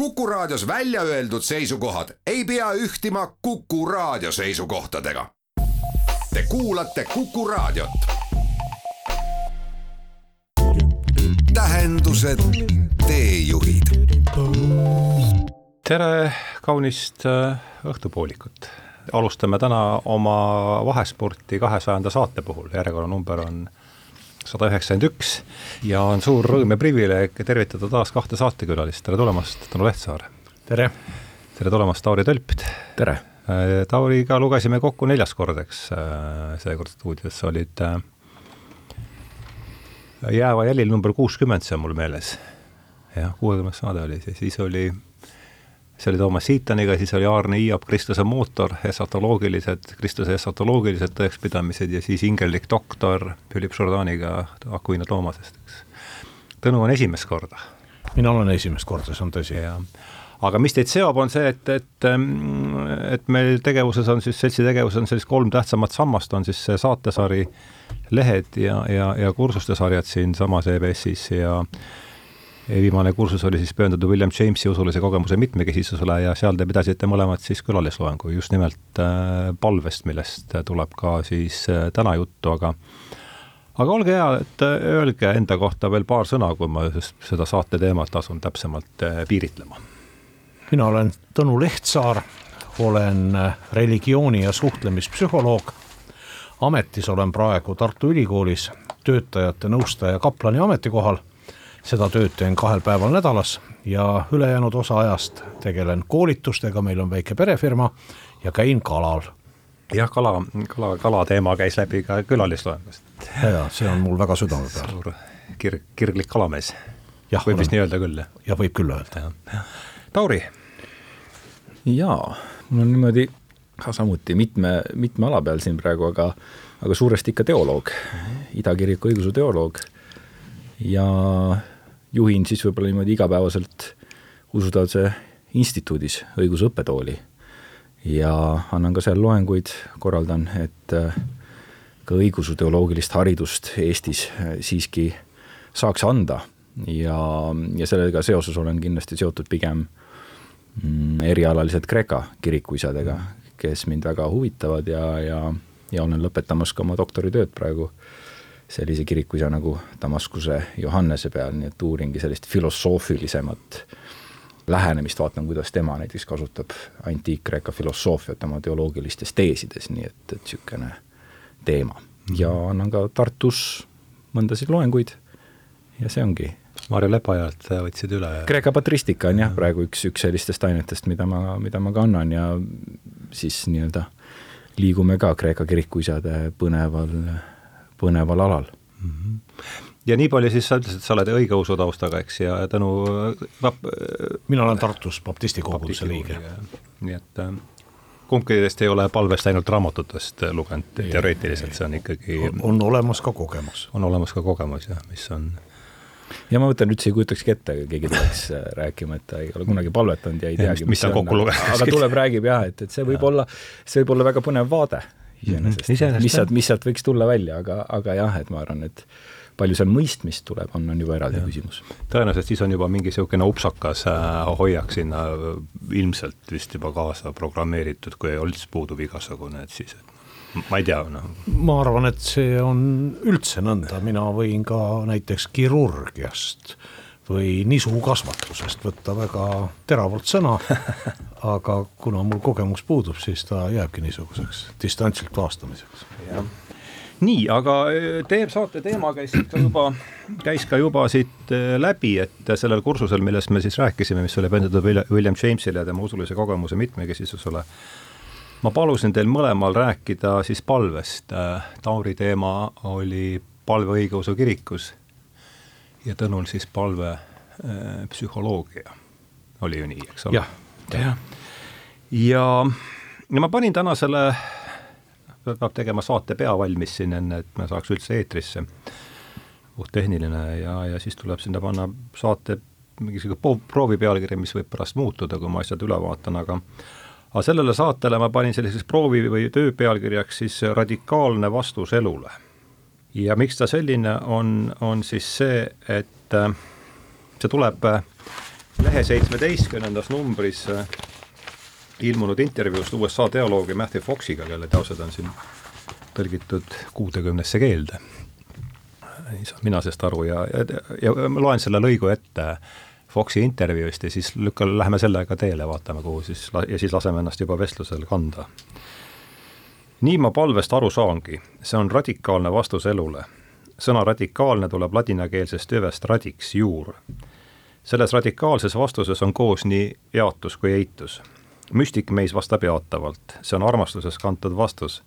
Kuku Raadios välja öeldud seisukohad ei pea ühtima Kuku Raadio seisukohtadega. Te kuulate Kuku Raadiot. tähendused, teejuhid. tere kaunist äh, õhtupoolikut. alustame täna oma vahesporti kahesajanda saate puhul, järjekorranumber on sada üheksakümmend üks ja on suur rõõm ja privileeg tervitada taas kahte saatekülalist, tere tulemast, Tõnu Lehtsaar! tere! tere tulemast, Tauri Tölpt! tere! Äh, Tauriga lugesime kokku neljas kord, eks, äh, seekord stuudios olid äh, Jääva jälil number kuuskümmend, see on mul meeles. jah, kuuekümnes saade oli see, siis oli, see oli Toomas Siitaniga, siis oli Aarne Iiab, Kristuse mootor, esotoloogilised, Kristuse esotoloogilised tõekspidamised ja siis ingellik doktor Philip Jourdaniga Akuina Toomasest, eks. Tõnu on esimest korda. mina olen esimest korda, see on tõsi. aga mis teid seob, on see, et, et, et meil tegevuses on siis, seltsi tegevuses on sellist kolm tähtsamat sammast, on siis see saatesari lehed ja, ja, ja kursuste sarjad siinsamas EBS-is ja viimane kursus oli siis pühendatud William Jamesi usulise kogemuse mitmekesisusele ja seal te pidasite mõlemad siis külalisloengu just nimelt äh, palvest, millest tuleb ka siis äh, täna juttu, aga aga olge hea, et äh, öelge enda kohta veel paar sõna, kui ma seda saate teemat asun täpsemalt piiritlema. mina olen Tõnu Lehtsaar, olen religiooni- ja suhtlemispsühholoog ametis olen praegu Tartu Ülikoolis töötajate nõustaja kaplani ametikohal. Seda tööd teen kahel päeval nädalas ja ülejäänud osa ajast tegelen koolitustega, meil on väike perefirma ja käin kalal. jah, kala, kala, kala teema käis läbi ka külalisloengust. ja see on mul väga südame peal. suur kirg, kirglik kalamees. võib vist nii öelda küll, jah? jah, võib küll öelda. Tauri. jaa, mul on niimoodi ka samuti mitme, mitme ala peal siin praegu, aga, aga suuresti ikka teoloog. Ida kiriku õigeusu teoloog. ja juhin siis võib-olla niimoodi igapäevaselt usuteaduse instituudis õiguse õppetooli. ja annan ka seal loenguid, korraldan, et äh, ka õigeusu teoloogilist haridust Eestis äh, siiski saaks anda ja, ja sellega seoses olen kindlasti seotud pigem mm, erialaliselt Kreeka kirikuisadega, kes mind väga huvitavad ja, ja, ja olen lõpetamas ka oma doktoritööd praegu sellise kirikuisa nagu Damaskuse Johannese peal, nii et uuringi sellist filosoofilisemat lähenemist, vaatan, kuidas tema näiteks kasutab antiik-Kreeka filosoofiat oma teoloogilistes teesides, nii et, et niisugune teema. ja annan ka Tartus mõndasid loenguid ja see ongi Marju Lepajalt võtsid üle. Kreeka patristika on jah, praegu üks, üks sellistest ainetest, mida ma, mida ma kannan ja siis nii-öelda liigume ka Kreeka kirikuisade põneval, põneval alal mm. -hmm. ja nii palju siis sa ütlesid, et sa oled õigeusu taustaga, eks, ja Tõnu vap... mina olen Tartus baptisti koguduse liige. nii et äh, kumbki teist ei ole palvest ainult raamatutest lugenud, teoreetiliselt see on ikkagi on olemas ka kogemus. on olemas ka kogemus jah, mis on ja ma mõtlen, üldse ei kujutakski ette, keegi tuleks äh, rääkima, et ta ei ole kunagi palvetanud ja ei teagi, mis ta kokku luges. aga tuleb, räägib jah, et, et see võib ja. olla, see võib olla väga põnev vaade iseenesest mm -hmm., mis sealt, mis sealt võiks tulla välja, aga, aga jah, et ma arvan, et palju seal mõistmist tuleb, on, on juba eraldi ja. küsimus. tõenäoliselt siis on juba mingi niisugune upsakas äh, hoiak sinna ilmselt vist juba kaasa programmeeritud, kui üldse puudub igasugune, et siis, et ma ei tea, noh. ma arvan, et see on üldse nõnda, mina võin ka näiteks kirurgiast või nisukasvatusest võtta väga teravalt sõna, aga kuna mul kogemus puudub, siis ta jääbki niisuguseks distantsilt vaastamiseks. nii, aga e, teeb saate teema käis ka juba, käis ka juba siit e, läbi, et sellel kursusel, millest me siis rääkisime, mis oli pühendatud William Jamesile ja tema usulise kogemuse mitmekesisusele ma palusin teil mõlemal rääkida siis palvest. Tauri teema oli palve õigeusu kirikus ja Tõnul siis palve äh, psühholoogia. oli ju nii, eks ole? jah, jah. ja, ja ma panin täna selle, peab tegema saate pea valmis siin enne, et me saaks üldse eetrisse. puhttehniline ja, ja siis tuleb sinna panna saate mingisugune proovi pealkiri, mis võib pärast muutuda, kui ma asjad üle vaatan, aga aga sellele saatele ma panin selliseks proovi või töö pealkirjaks siis radikaalne vastus elule. Ja miks ta selline on, on siis see, et äh, see tuleb äh, lehe seitsmeteistkümnendas numbris äh, ilmunud intervjuust USA teoloogi Matthew Foxiga, kelle teosed on siin tõlgitud kuutekümnesse keelde. nii saan mina sellest aru ja, ja, ja ma loen selle lõigu ette Foxi intervjuust ja siis lükka, läheme sellega teele, vaatame, kuhu siis ja siis laseme ennast juba vestlusel kanda. Nii ma palvest aru saangi, see on radikaalne vastus elule. sõna radikaalne tuleb ladinakeelsest hüvest radix, juur. selles radikaalses vastuses on koos nii jaatus kui eitus. müstik meis vastab jaatavalt, see on armastuses kantud vastus,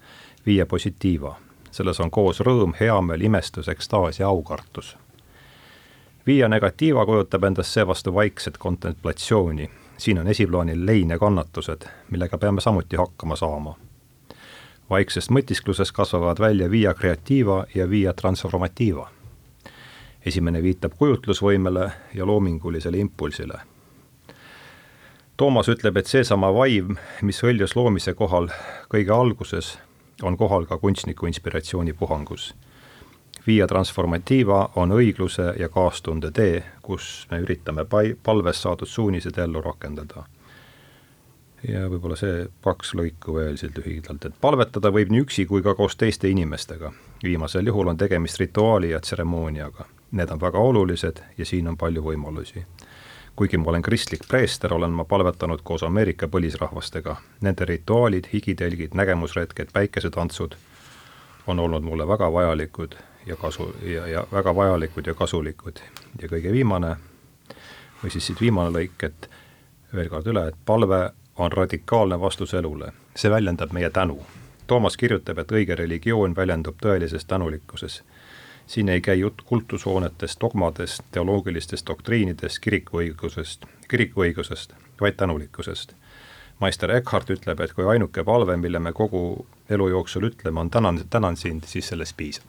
via positiiva. selles on koos rõõm, heameel, imestus, ekstaas ja aukartus Via negatiiva kujutab endast seevastu vaikset kontemplatsiooni. siin on esiplaanil lein ja kannatused, millega peame samuti hakkama saama. Vaiksest mõtisklusest kasvavad välja via creativa ja via transformativa. esimene viitab kujutlusvõimele ja loomingulisele impulsile. Toomas ütleb, et seesama vaim, mis hõljus loomise kohal kõige alguses, on kohal ka kunstniku inspiratsioonipuhangus Via Transformativa on õigluse ja kaastunde tee, kus me üritame pai-, palves saadud suunised ellu rakendada. Ja võib-olla see kaks lõiku veel siit lühidalt, et palvetada võib nii üksi kui ka koos teiste inimestega. viimasel juhul on tegemist rituaali ja tseremooniaga. Need on väga olulised ja siin on palju võimalusi kuigi ma olen kristlik preester, olen ma palvetanud koos Ameerika põlisrahvastega. Nende rituaalid, higitelgid, nägemusretked, päikesetantsud on olnud mulle väga vajalikud ja kasu ja, ja väga vajalikud ja kasulikud. ja kõige viimane või siis siit viimane lõik, et veel kord üle, et palve on radikaalne vastus elule, see väljendab meie tänu. Toomas kirjutab, et õige religioon väljendub tõelises tänulikkuses. siin ei käi jutt kultushoonetest, dogmadest, teoloogilistest doktriinidest, kirikuõigusest, kirikuõigusest, vaid tänulikkusest. meister Eckhart ütleb, et kui ainuke palve, mille me kogu elu jooksul ütleme, on tänan, tänan sind, siis sellest piisab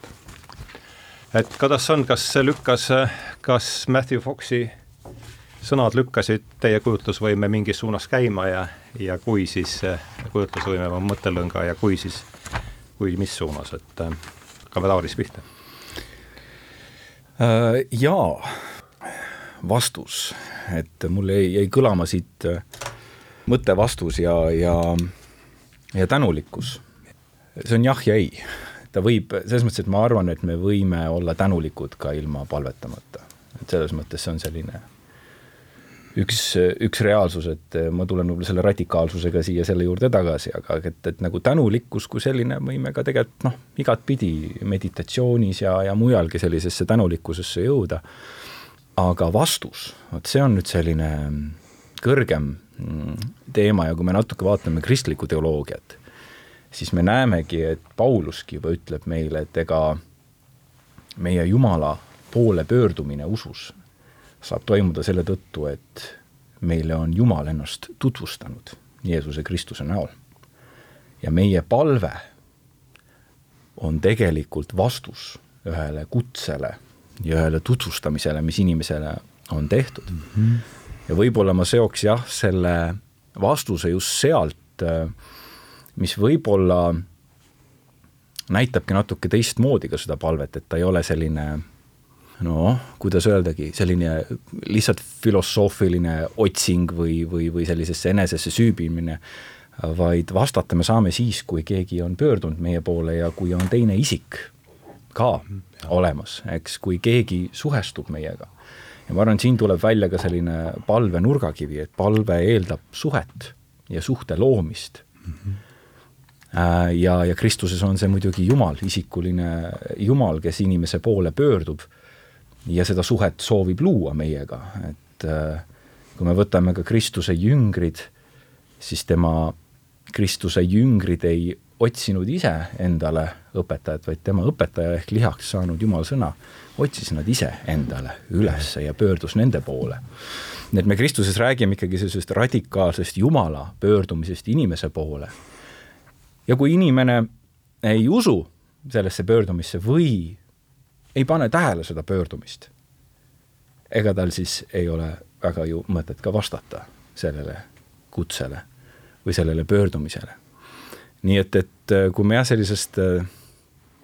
et kuidas on, kas lükkas, kas Matthew Foxi sõnad lükkasid teie kujutlusvõime mingis suunas käima ja, ja kui siis kujutlusvõime on mõttelõnga ja kui siis, kui mis suunas, et äh, hakkame Taaris pihta äh,. jaa, vastus, et mul jäi, jäi kõlama siit äh, mõttevastus ja, ja, ja tänulikkus. see on jah ja ei ta võib, selles mõttes, et ma arvan, et me võime olla tänulikud ka ilma palvetamata. et selles mõttes see on selline üks, üks reaalsus, et ma tulen võib-olla selle radikaalsusega siia selle juurde tagasi, aga et, et nagu tänulikkus kui selline võime ka tegelikult noh, igatpidi meditatsioonis ja, ja mujalgi sellisesse tänulikkusesse jõuda. aga vastus, vot see on nüüd selline kõrgem teema ja kui me natuke vaatame kristlikku teoloogiat siis me näemegi, et Pauluski juba ütleb meile, et ega meie Jumala poole pöördumine usus saab toimuda selle tõttu, et meile on Jumal ennast tutvustanud Jeesuse Kristuse näol. ja meie palve on tegelikult vastus ühele kutsele ja ühele tutvustamisele, mis inimesele on tehtud mm. -hmm. ja võib-olla ma seoks jah, selle vastuse just sealt mis võib-olla näitabki natuke teistmoodi ka seda palvet, et ta ei ole selline noh, kuidas öeldagi, selline lihtsalt filosoofiline otsing või, või, või sellisesse enesesse süübimine, vaid vastata me saame siis, kui keegi on pöördunud meie poole ja kui on teine isik ka ja. olemas, eks, kui keegi suhestub meiega. ja ma arvan, et siin tuleb välja ka selline palve nurgakivi, et palve eeldab suhet ja suhte loomist mm. -hmm ja, ja Kristuses on see muidugi Jumal, isikuline Jumal, kes inimese poole pöördub ja seda suhet soovib luua meiega, et äh, kui me võtame ka Kristuse jüngrid, siis tema, Kristuse jüngrid ei otsinud ise endale õpetajat, vaid tema õpetaja ehk lihaks saanud Jumala sõna otsis nad ise endale üles ja pöördus nende poole. nii et me Kristuses räägime ikkagi sellisest radikaalsest Jumala pöördumisest inimese poole ja kui inimene ei usu sellesse pöördumisse või ei pane tähele seda pöördumist, ega tal siis ei ole väga ju mõtet ka vastata sellele kutsele või sellele pöördumisele. nii et, et äh, kui me jah, sellisest äh,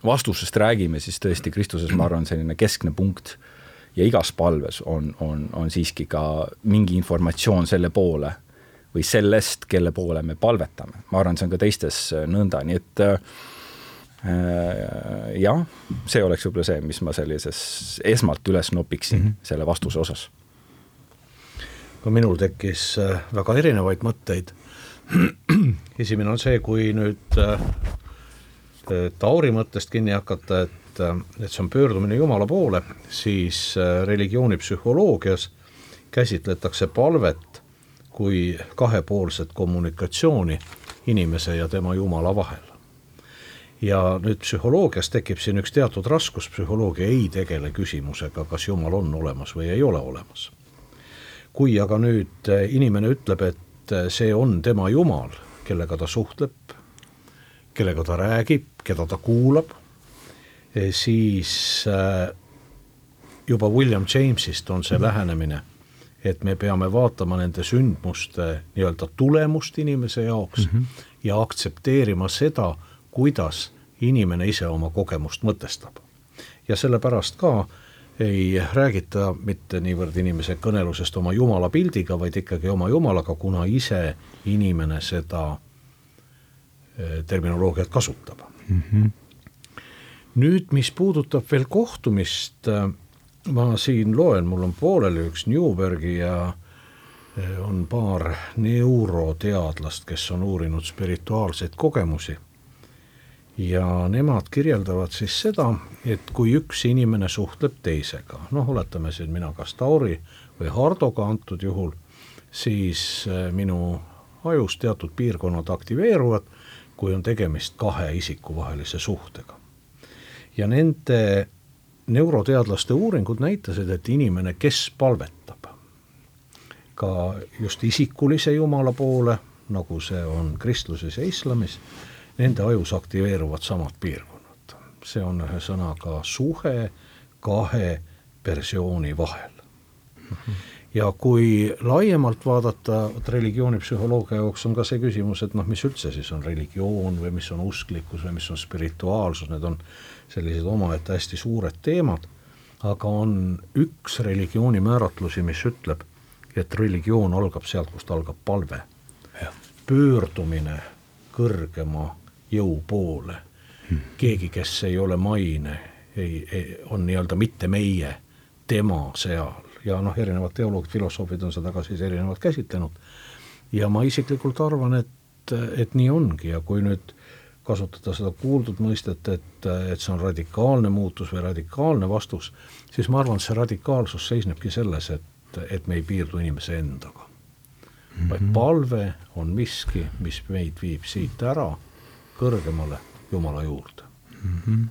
vastusest räägime, siis tõesti Kristuses, ma arvan, selline keskne punkt ja igas palves on, on, on siiski ka mingi informatsioon selle poole või sellest, kelle poole me palvetame. ma arvan, see on ka teistes nõnda, nii et äh, jah, see oleks võib-olla see, mis ma sellises esmalt üles nopiksin mm -hmm. selle vastuse osas. ka minul tekkis äh, väga erinevaid mõtteid. esimene on see, kui nüüd äh, Tauri mõttest kinni hakata, et, äh, et see on pöördumine Jumala poole, siis religioonipsühholoogias käsitletakse palvet kui kahepoolset kommunikatsiooni inimese ja tema Jumala vahel ja nüüd psühholoogias tekib siin üks teatud raskus, psühholoogia ei tegele küsimusega, kas Jumal on olemas või ei ole olemas. kui aga nüüd eh, inimene ütleb, et eh, see on tema Jumal, kellega ta suhtleb, kellega ta räägib, keda ta kuulab, eh, siis juba William Jamesist on see lähenemine, et me peame vaatama nende sündmuste nii-öelda tulemust inimese jaoks mm -hmm. ja aktsepteerima seda, kuidas inimene ise oma kogemust mõtestab. ja sellepärast ka ei räägita mitte niivõrd inimese kõnelusest oma jumala pildiga, vaid ikkagi oma jumalaga, kuna ise inimene seda eh, terminoloogiat kasutab mm. -hmm. nüüd, mis puudutab veel kohtumist, eh, ma siin loen, mul on pooleli üks Newbergi ja eh, on paar neuroteadlast, kes on uurinud spirituaalseid kogemusi ja nemad kirjeldavad siis seda, et kui üks inimene suhtleb teisega, noh, oletame siin mina kas Tauri või Hardoga antud juhul, siis äh, minu ajus teatud piirkonnad aktiveeruvad, kui on tegemist kahe isiku vahelise suhtega. ja nende neuroteadlaste uuringud näitasid, et inimene, kes palvetab ka just isikulise jumala poole, nagu see on kristluses ja islamis, nende ajus aktiveeruvad samad piirkonnad. see on ühesõnaga suhe kahe persiooni vahel. ja kui laiemalt vaadata, vot religioonipsühholoogia jaoks on ka see küsimus, et noh, mis üldse siis on religioon või mis on usklikkus või mis on spirituaalsus, need on sellised omaette hästi suured teemad, aga on üks religiooni määratlusi, mis ütleb, et religioon algab sealt, kust algab palve. pöördumine kõrgema jõu poole keegi, kes ei ole maine, ei, ei, on nii-öelda mitte meie, tema seal ja noh, erinevad teoloogid, filosoofid on seda ka siis erinevalt käsitlenud. ja ma isiklikult arvan, et, et nii ongi ja kui nüüd kasutada seda kuuldud mõistet, et, et see on radikaalne muutus või radikaalne vastus, siis ma arvan, et see radikaalsus seisnebki selles, et, et me ei piirdu inimese endaga mm. -hmm. vaid palve on miski, mis meid viib siit ära kõrgemale Jumala juurde mm. -hmm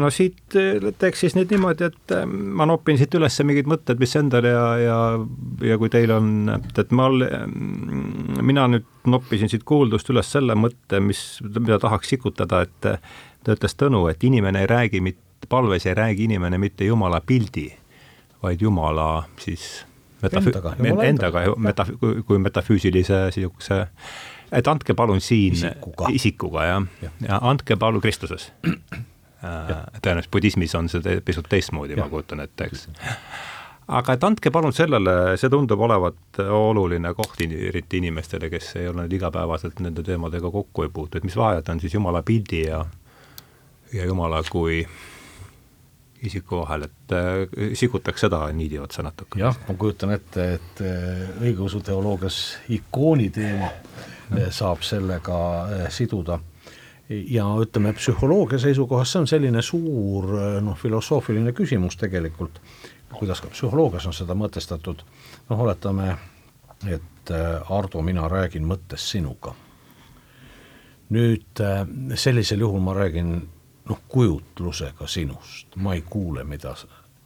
no siit teeks siis nüüd niimoodi, et eh, ma nopin siit üles mingid mõtted, mis endal ja, ja, ja kui teil on, et ma, mm, mina nüüd noppisin siit kuuldust üles selle mõtte, mis, mida tahaks sikutada, et ta ütles Tõnu, et inimene ei räägi mitte, palves ei räägi inimene mitte Jumala pildi, vaid Jumala siis metafü-, endaga, endaga, endaga, metaf-, kui metafüüsilise niisuguse et andke palun siin isikuga, isikuga jah ja., ja andke palun Kristuses. Äh, tõenäoliselt budismis on see pisut teistmoodi, ma kujutan ette, eks. aga et andke palun sellele, see tundub olevat oluline koht eriti inimestele, kes ei ole nüüd igapäevaselt nende teemadega kokku ei puutu, et mis vahet on siis Jumala pildi ja, ja Jumala kui isiku vahel, et äh, sikutaks seda niidi otsa natuke. jah, ma kujutan ette, et äh, õigeusu teoloogias ikooni teema saab sellega eh, siduda ja ütleme, psühholoogia seisukohast see on selline suur eh, noh, filosoofiline küsimus tegelikult, kuidas ka psühholoogias on seda mõtestatud, noh oletame, et Ardo, mina räägin mõttes sinuga. nüüd sellisel juhul ma räägin noh, kujutlusega sinust, ma ei kuule, mida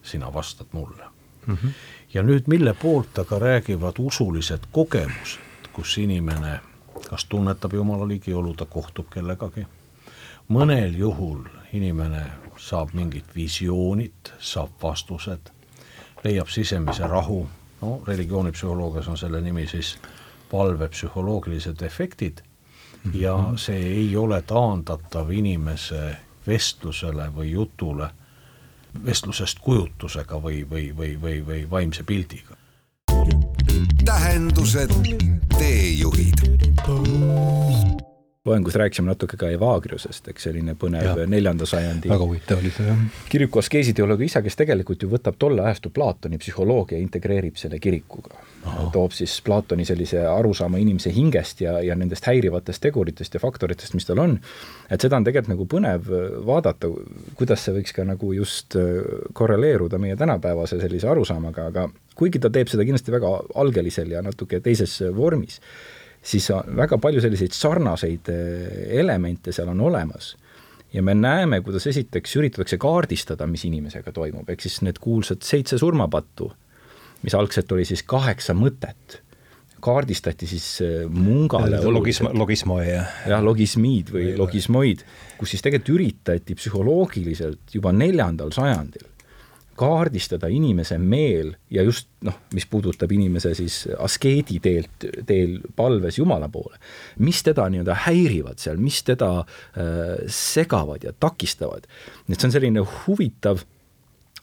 sina vastad mulle mm. -hmm. ja nüüd, mille poolt aga räägivad usulised kogemused, kus inimene kas tunnetab Jumala ligiolu, ta kohtub kellegagi. mõnel juhul inimene saab mingid visioonid, saab vastused, leiab sisemise rahu, no religioonipsühholoogias on selle nimi siis valvepsühholoogilised efektid ja mhm. see ei ole taandatav inimese vestlusele või jutule vestlusest kujutusega või, või, või, või, või vaimse pildiga. Tähendused, teejuhid loengus rääkisime natuke ka Evagriusest, eks selline põnev neljanda sajandi väga huvitav oli see jah. kiriku askeesiteoloogi isa, kes tegelikult ju võtab tolle ajastu Platoni psühholoogia, integreerib selle kirikuga. toob siis Platoni sellise arusaama inimese hingest ja, ja nendest häirivatest teguritest ja faktoritest, mis tal on. et seda on tegelikult nagu põnev vaadata, kuidas see võiks ka nagu just äh, korreleeruda meie tänapäevase sellise arusaamaga, aga kuigi ta teeb seda kindlasti väga algelisel ja natuke teises vormis siis väga palju selliseid sarnaseid eh, elemente seal on olemas. ja me näeme, kuidas esiteks üritatakse kaardistada, mis inimesega toimub, ehk siis need kuulsad seitse surmapattu, mis algselt oli siis kaheksa mõtet, kaardistati siis eh, mungale logism, logismoi. jah, logismiid või logismoid, kus siis tegelikult üritati psühholoogiliselt juba neljandal sajandil kaardistada inimese meel ja just noh, mis puudutab inimese siis askeedi teelt, teel palves Jumala poole, mis teda nii-öelda häirivad seal, mis teda äh, segavad ja takistavad. et see on selline huvitav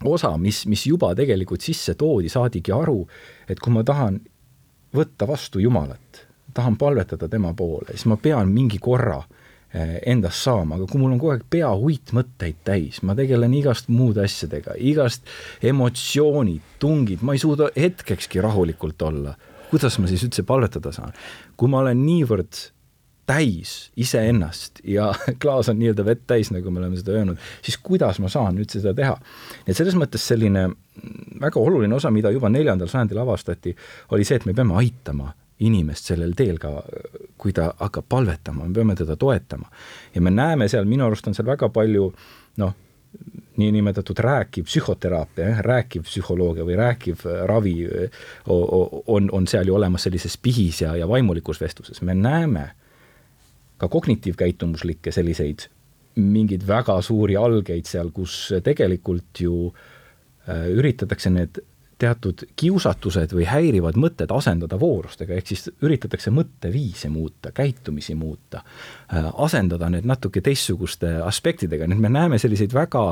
osa, mis, mis juba tegelikult sisse toodi, saadigi aru, et kui ma tahan võtta vastu Jumalat, tahan palvetada tema poole, siis ma pean mingi korra äh, endast saama, aga kui mul on kogu aeg pea uitmõtteid täis, ma tegelen igast muude asjadega, igast emotsioonid, tungid, ma ei suuda hetkekski rahulikult olla, kuidas ma siis üldse palvetada saan? kui ma olen niivõrd täis iseennast ja klaas on nii-öelda vett täis, nagu me oleme seda öelnud, siis kuidas ma saan üldse seda teha? et selles mõttes selline väga oluline osa, mida juba neljandal sajandil avastati, oli see, et me peame aitama inimest sellel teel ka, kui ta hakkab palvetama, me peame teda toetama. ja me näeme seal, minu arust on seal väga palju noh, niinimetatud rääkiv psühhoteraapia, rääkiv psühholoogia või rääkiv ravi on, on seal ju olemas sellises pihis ja, ja vaimulikus vestluses, me näeme ka kognitiivkäitumuslikke selliseid mingeid väga suuri algeid seal, kus tegelikult ju äh, üritatakse need teatud kiusatused või häirivad mõtted asendada voorustega, ehk siis üritatakse mõtteviise muuta, käitumisi muuta, äh, asendada need natuke teistsuguste aspektidega, nii et me näeme selliseid väga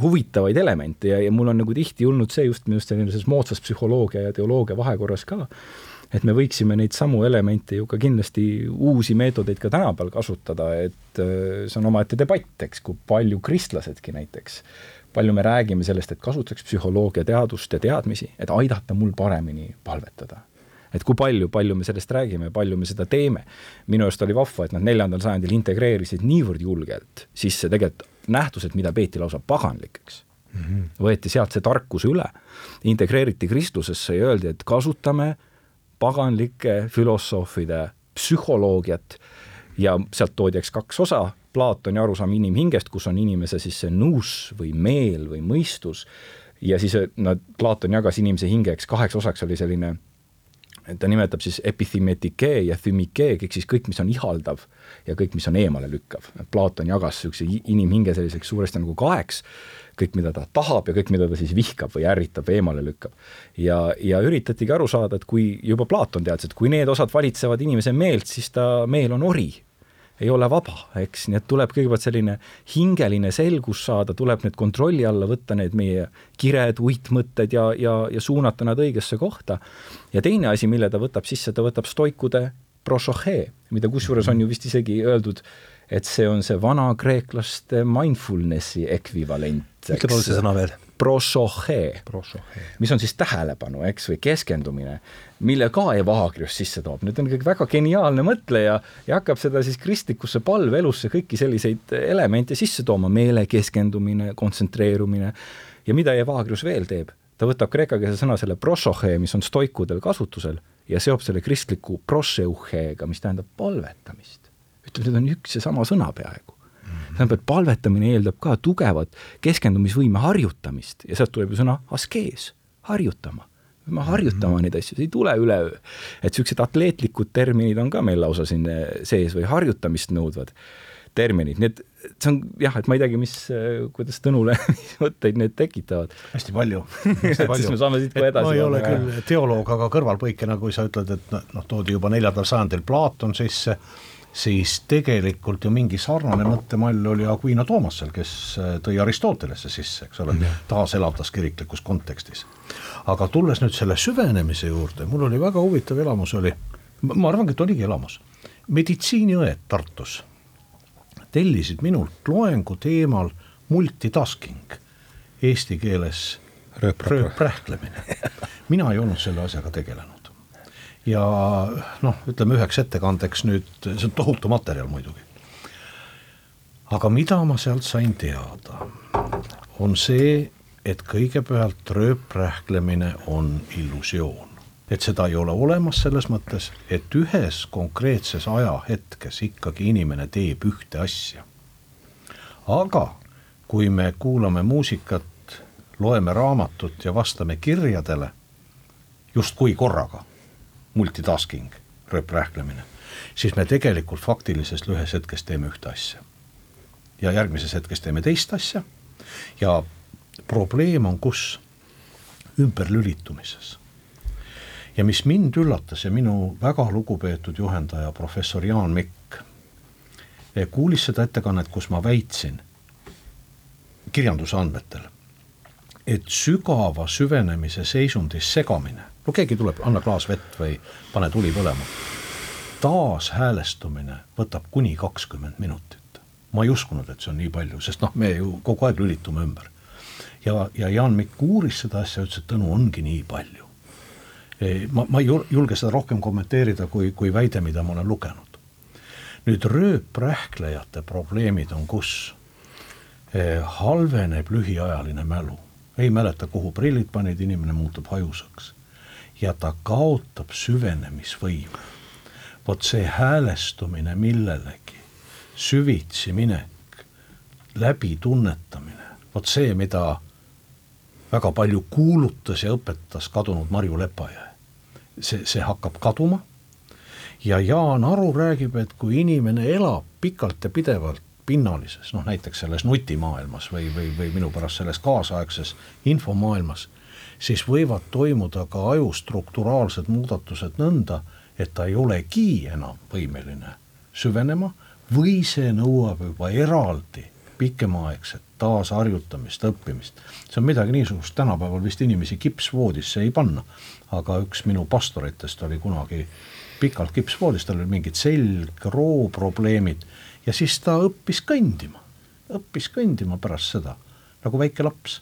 huvitavaid elemente ja, ja mul on nagu tihti olnud see just minu arust sellises moodsas psühholoogia ja teoloogia vahekorras ka, et me võiksime neid samu elemente ju ka kindlasti uusi meetodeid ka tänapäeval kasutada, et äh, see on omaette debatt, eks, kui palju kristlasedki näiteks palju me räägime sellest, et kasutaks psühholoogia teadust ja teadmisi, et aidata mul paremini palvetada. et kui palju, palju me sellest räägime palju me seda teeme. minu arust oli vahva, et nad neljandal sajandil integreerisid niivõrd julgelt sisse tegelikult nähtused, mida peeti lausa paganlikeks mm. -hmm. võeti sealt see tarkus üle, integreeriti kristlusesse ja öeldi, et kasutame paganlike filosoofide psühholoogiat ja sealt toodi eks kaks osa, Platoni arusaam inimhingest, kus on inimese siis see nous või meel või mõistus ja siis nad, Platon jagas inimese hingeks kaheks osaks, oli selline ta nimetab siis epithimetikee ja thymikee, ehk siis kõik, mis on ihaldav ja kõik, mis on eemalelükkav. Platon jagas niisuguse inimhinge selliseks suuresti nagu kaheks, kõik, mida ta tahab ja kõik, mida ta siis vihkab või ärritab eemale lükkab. ja, ja üritatigi aru saada, et kui juba Platon teadis, et kui need osad valitsevad inimese meelt, siis ta meel on ori ei ole vaba, eks, nii et tuleb kõigepealt selline hingeline selgus saada, tuleb need kontrolli alla võtta, need meie kired, uitmõtted ja, ja, ja suunata nad õigesse kohta. ja teine asi, mille ta võtab sisse, ta võtab stoikude prosohee, mida kusjuures on ju vist isegi öeldud, et see on see vana kreeklaste mindfulnessi ekvivalent. ütle palun see sõna veel prosohe, mis on siis tähelepanu, eks, või keskendumine, mille ka Evagrius sisse toob. nüüd on ikkagi väga geniaalne mõtleja ja hakkab seda siis kristlikusse palveelusse kõiki selliseid elemente sisse tooma, meele keskendumine, kontsentreerumine ja mida Evagrius veel teeb? ta võtab kreekakeelse sõna selle prosohe, mis on stoikudel kasutusel, ja seob selle kristliku proseuheega, mis tähendab palvetamist. ütleb, need on üks ja sama sõna peaaegu tähendab, et palvetamine eeldab ka tugevat keskendumisvõime harjutamist ja sealt tuleb ju sõna askees, harjutama. me peame harjutama mhm. neid asju, see ei tule üleöö. et niisugused atleetlikud terminid on ka meil lausa siin eh, sees või harjutamist nõudvad terminid, nii et see on jah, et ma ei teagi, mis, eh, kuidas Tõnule mõtteid need tekitavad. hästi palju hästi palju siis me saame siit kohe edasi. ma ei ole küll teoloog, aga kõrvalpõikena, kui sa ütled, et noh, toodi juba neljandal sajandil Platon sisse siis tegelikult ju mingi sarnane mõttemall oli Aquino Toomasel, kes äh, tõi Aristotelesse sisse, eks ole, taaselavdas kiriklikus kontekstis. aga tulles nüüd selle süvenemise juurde, mul oli väga huvitav elamus oli, ma arvangi, et oligi elamus, meditsiiniõed Tartus tellisid minult loengu teemal multitasking, eesti keeles rööprähklemine. mina ei olnud selle asjaga tegelenud ja noh, ütleme üheks ettekandeks nüüd, see on tohutu materjal muidugi. aga mida ma sealt sain teada, on see, et kõigepealt rööprähklemine on illusioon. et seda ei ole olemas selles mõttes, et ühes konkreetses ajahetkes ikkagi inimene teeb ühte asja. aga kui me kuulame muusikat, loeme raamatut ja vastame kirjadele justkui korraga multitasking, rööprähklemine, siis me tegelikult faktilises lühes hetkes teeme ühte asja. ja järgmises hetkes teeme teist asja ja probleem on kus? ümberlülitumises. ja mis mind üllatas ja minu väga lugupeetud juhendaja, professor Jaan Mikk, eh, kuulis seda ettekannet, kus ma väitsin kirjanduse andmetel, et sügava süvenemise seisundis segamine no keegi tuleb, anna klaas vett või pane tuli põlema. taashäälestumine võtab kuni kakskümmend minutit. ma ei uskunud, et see on nii palju, sest noh, me ju kogu aeg lülitume ümber. ja, ja Jaan Mikk uuris seda asja, ütles, et Tõnu ongi nii palju. E, ma, ma ei julge seda rohkem kommenteerida, kui, kui väide, mida ma olen lugenud. nüüd rööprähklejate probleemid on kus? E, halveneb lühiajaline mälu ei mäleta, kuhu prillid panid, inimene muutub hajusaks ja ta kaotab süvenemisvõime. vot see häälestumine millelegi, süvitsi minek, läbitunnetamine, vot see, mida väga palju kuulutas ja õpetas kadunud Marju Lepajõe. see, see hakkab kaduma ja Jaan Aru räägib, et kui inimene elab pikalt ja pidevalt pinnalises, noh näiteks selles nutimaailmas või, või, või minu pärast selles kaasaegses infomaailmas siis võivad toimuda ka aju strukturaalsed muudatused nõnda, et ta ei olegi enam võimeline süvenema või see nõuab juba eraldi pikemaaegset taasharjutamist, õppimist. see on midagi niisugust, tänapäeval vist inimesi kipsvoodisse ei panna, aga üks minu pastoritest oli kunagi pikalt kipsvoodis, tal olid mingid selgroo probleemid ja siis ta õppis kõndima, õppis kõndima pärast seda nagu väike laps